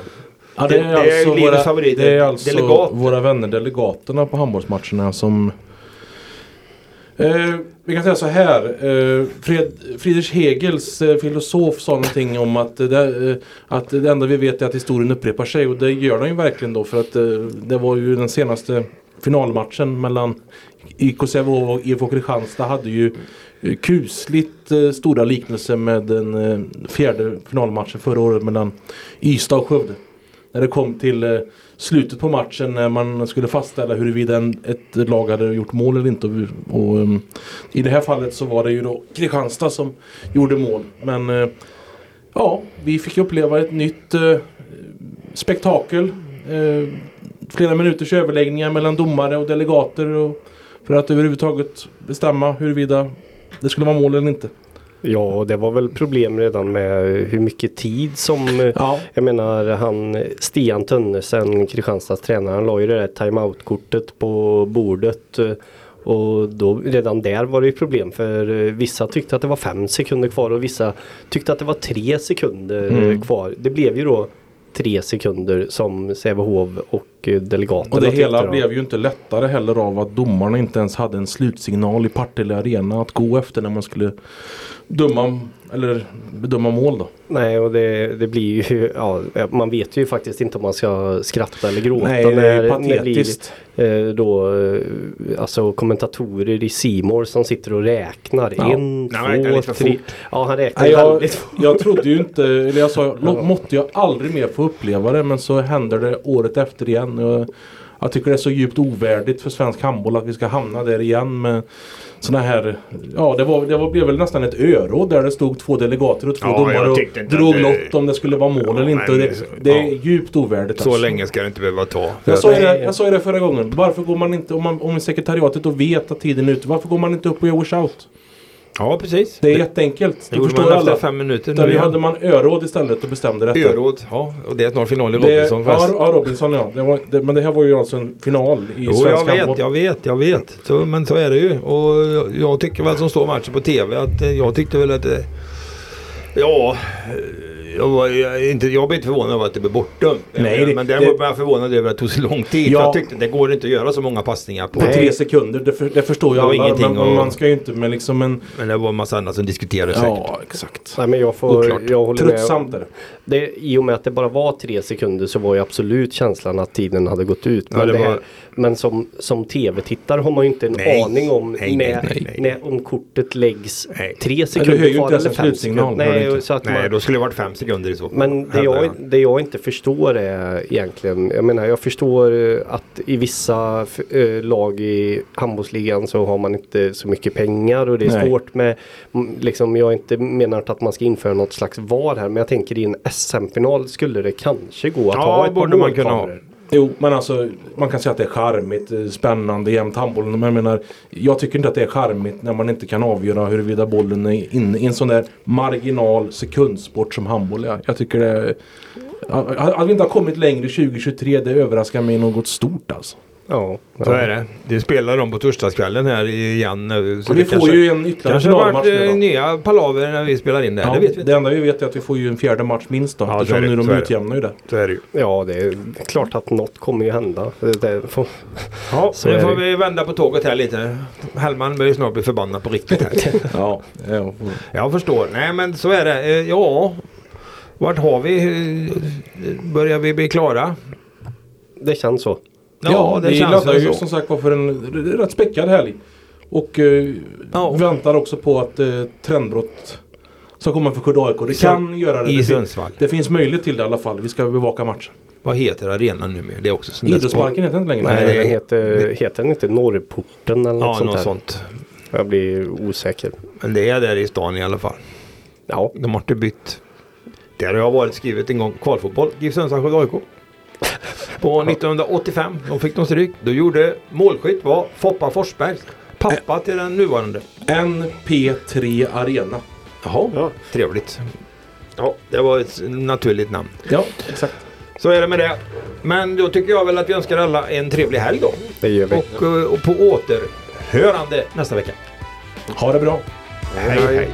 ja, det- det är alltså Linus våra, det är alltså våra vänner delegaterna på handbollsmatcherna som Eh, vi kan säga så här. Eh, Fred, Friedrich Hegels eh, filosof sa någonting om att, eh, det, att det enda vi vet är att historien upprepar sig. Och det gör den ju verkligen då för att eh, det var ju den senaste finalmatchen mellan IK Sävehof och IFK Kristianstad hade ju eh, kusligt eh, stora liknelser med den eh, fjärde finalmatchen förra året mellan Ystad och Skövde. När det kom till eh, slutet på matchen när man skulle fastställa huruvida en, ett lag hade gjort mål eller inte. Och, och, um, I det här fallet så var det ju då Kristianstad som gjorde mål. Men uh, ja, vi fick uppleva ett nytt uh, spektakel. Uh, flera minuters överläggningar mellan domare och delegater. Och, för att överhuvudtaget bestämma huruvida det skulle vara mål eller inte. Ja, och det var väl problem redan med hur mycket tid som eh, Ja, Jag menar han Stian Tönnesen, Kristianstads tränare, han la ju det där timeout-kortet på bordet. eh, Och då, redan där var det ju problem för eh, vissa tyckte att det var fem sekunder kvar och vissa tyckte att det var tre sekunder Mm. kvar. Det blev ju då tre sekunder som Sävehof och delegaterna Och det hela blev ju inte lättare heller av att domarna inte ens hade en slutsignal i Partille Arena att gå efter när man skulle döma eller bedöma mål då. Nej och det, det blir ju, ja man vet ju faktiskt inte om man ska skratta eller gråta Nej, det är det blir patetiskt. eh, då eh, alltså kommentatorer i Simor som sitter och räknar. Ja. En, Nej, två, tre. fort. Ja han räknar Nej, jag, väldigt fort. jag trodde ju inte, eller jag sa, "Lå- måtte jag aldrig mer få uppleva det men så händer det året efter igen. Jag, jag tycker det är så djupt ovärdigt för svensk handboll att vi ska hamna där igen med sådana här, ja det, var, det var, blev väl nästan ett öråd där det stod två delegater och två Ja, domare och drog det- lott om det skulle vara mål Ja, eller inte. men- Det, det är ja. djupt ovärdigt. Så alltså. länge ska det inte behöva ta. Jag sa, det, jag sa ju det förra gången. Varför går man inte, om, man, om sekretariatet då vet att tiden är ute, varför går man inte upp och gör washout? Ja, precis. Det är jätteenkelt. Det Det förstår man efter alla. fem minuter. Där Nu hade man öråd istället och bestämde detta. Öråd. Ja, och det är snart final i Det, Robinson. ja, fast- ja, Robinson ja. Det var, det, men det här var ju alltså en final i Jo, jag svensk vet, handboll. jag vet, jag vet. Så, men så är det ju. Och jag, jag tycker väl som står matchen på TV att eh, jag tyckte väl att det, Ja, eh, jag, var, jag, inte, jag blev inte förvånad över att det blev bortdömt. Nej, det- men däremot det- var jag förvånad över att det tog så lång tid. Ja. För jag tyckte det går inte att göra så många passningar på. På tre sekunder, det, för, det förstår jag Det var alla. ingenting Men att- man ska ju inte med liksom en... Men det var en massa annat som diskuterades säkert. Ja, exakt. Nej men jag får, Oklart. jag håller. Tröttsamt är det. Det, I och med att det bara var tre sekunder så var ju absolut känslan att tiden hade gått ut. Ja, Men, det det här, var- men som, som tv-tittare har man ju inte en Nej. aning om Nej, nej, när, nej, nej. när, om kortet läggs Nej. tre sekunder kvar eller fem sekunder. Nej, så att Nej, man, då skulle det varit fem sekunder i så fall. men det jag, det jag inte förstår är egentligen, jag menar jag förstår eh, att i vissa eh, lag i handbollsligan så har man inte så mycket pengar och det är Nej. svårt med, liksom jag inte menar att man ska införa något slags VAR här men jag tänker i en SM-final skulle det kanske gå att Ja, ha ett par borde man kunna ha. Jo, men alltså man kan säga att det är charmigt, eh, spännande, jämnt handboll. Men jag menar, jag tycker inte att det är charmigt när man inte kan avgöra huruvida bollen är inne i en sån där marginal sekundsport som handboll är. Jag tycker det är Att vi inte har kommit längre 2023 det överraskar mig något stort alltså. Ja, Så är det. Det spelar de på torsdagskvällen här igen nu. Så Och vi det får ju en ytterligare kanske finalmatch nu eh, då. nya palaver när vi spelar in det. här. Ja, det vet vi det enda vi vet är att vi får ju en fjärde match minst då. Ja, eftersom det, nu de så är det. utjämnar ju det. Så är det ju. ja, det är klart att något kommer ju hända. Det, det får, Ja, Så nu får det. vi vända på tåget här lite. Hellman börjar snart bli förbannad på riktigt här. Ja, ja. Jag förstår. Nej men så är det. Eh, Ja, vart har vi? Eh, Börjar vi bli klara? det känns så. Ja, det vi känns laddar ju som sagt var för en rätt späckad helg. Och eh, Ja. väntar också på att eh, trendbrott ska komma för Skövde AIK. Det kan göra det. I Det, Sundsvall. det finns möjlighet till det i alla fall. Vi ska bevaka matchen. Vad heter arenan numera? Det är också sån där Idrottsparken heter inte längre. Nej, det- heter, heter den inte Norrporten eller något Ja, sånt något sånt. Jag blir osäker. Men det är där i stan i alla fall. Ja, De har inte bytt. Där har jag varit skrivit en gång kvalfotboll. GIF Sundsvall Skövde AIK. På 1985. De fick de stryk. Då gjorde målskytt var Foppa Forsberg. Pappa till den nuvarande. NP3 Arena. Jaha, Ja. trevligt. Ja, det var ett naturligt namn. Ja, exakt. Så är det med det. Men då tycker jag väl att vi önskar alla en trevlig helg då. det gör vi. Och, eh, och på återhörande nästa vecka. Ha det bra. hej. hej.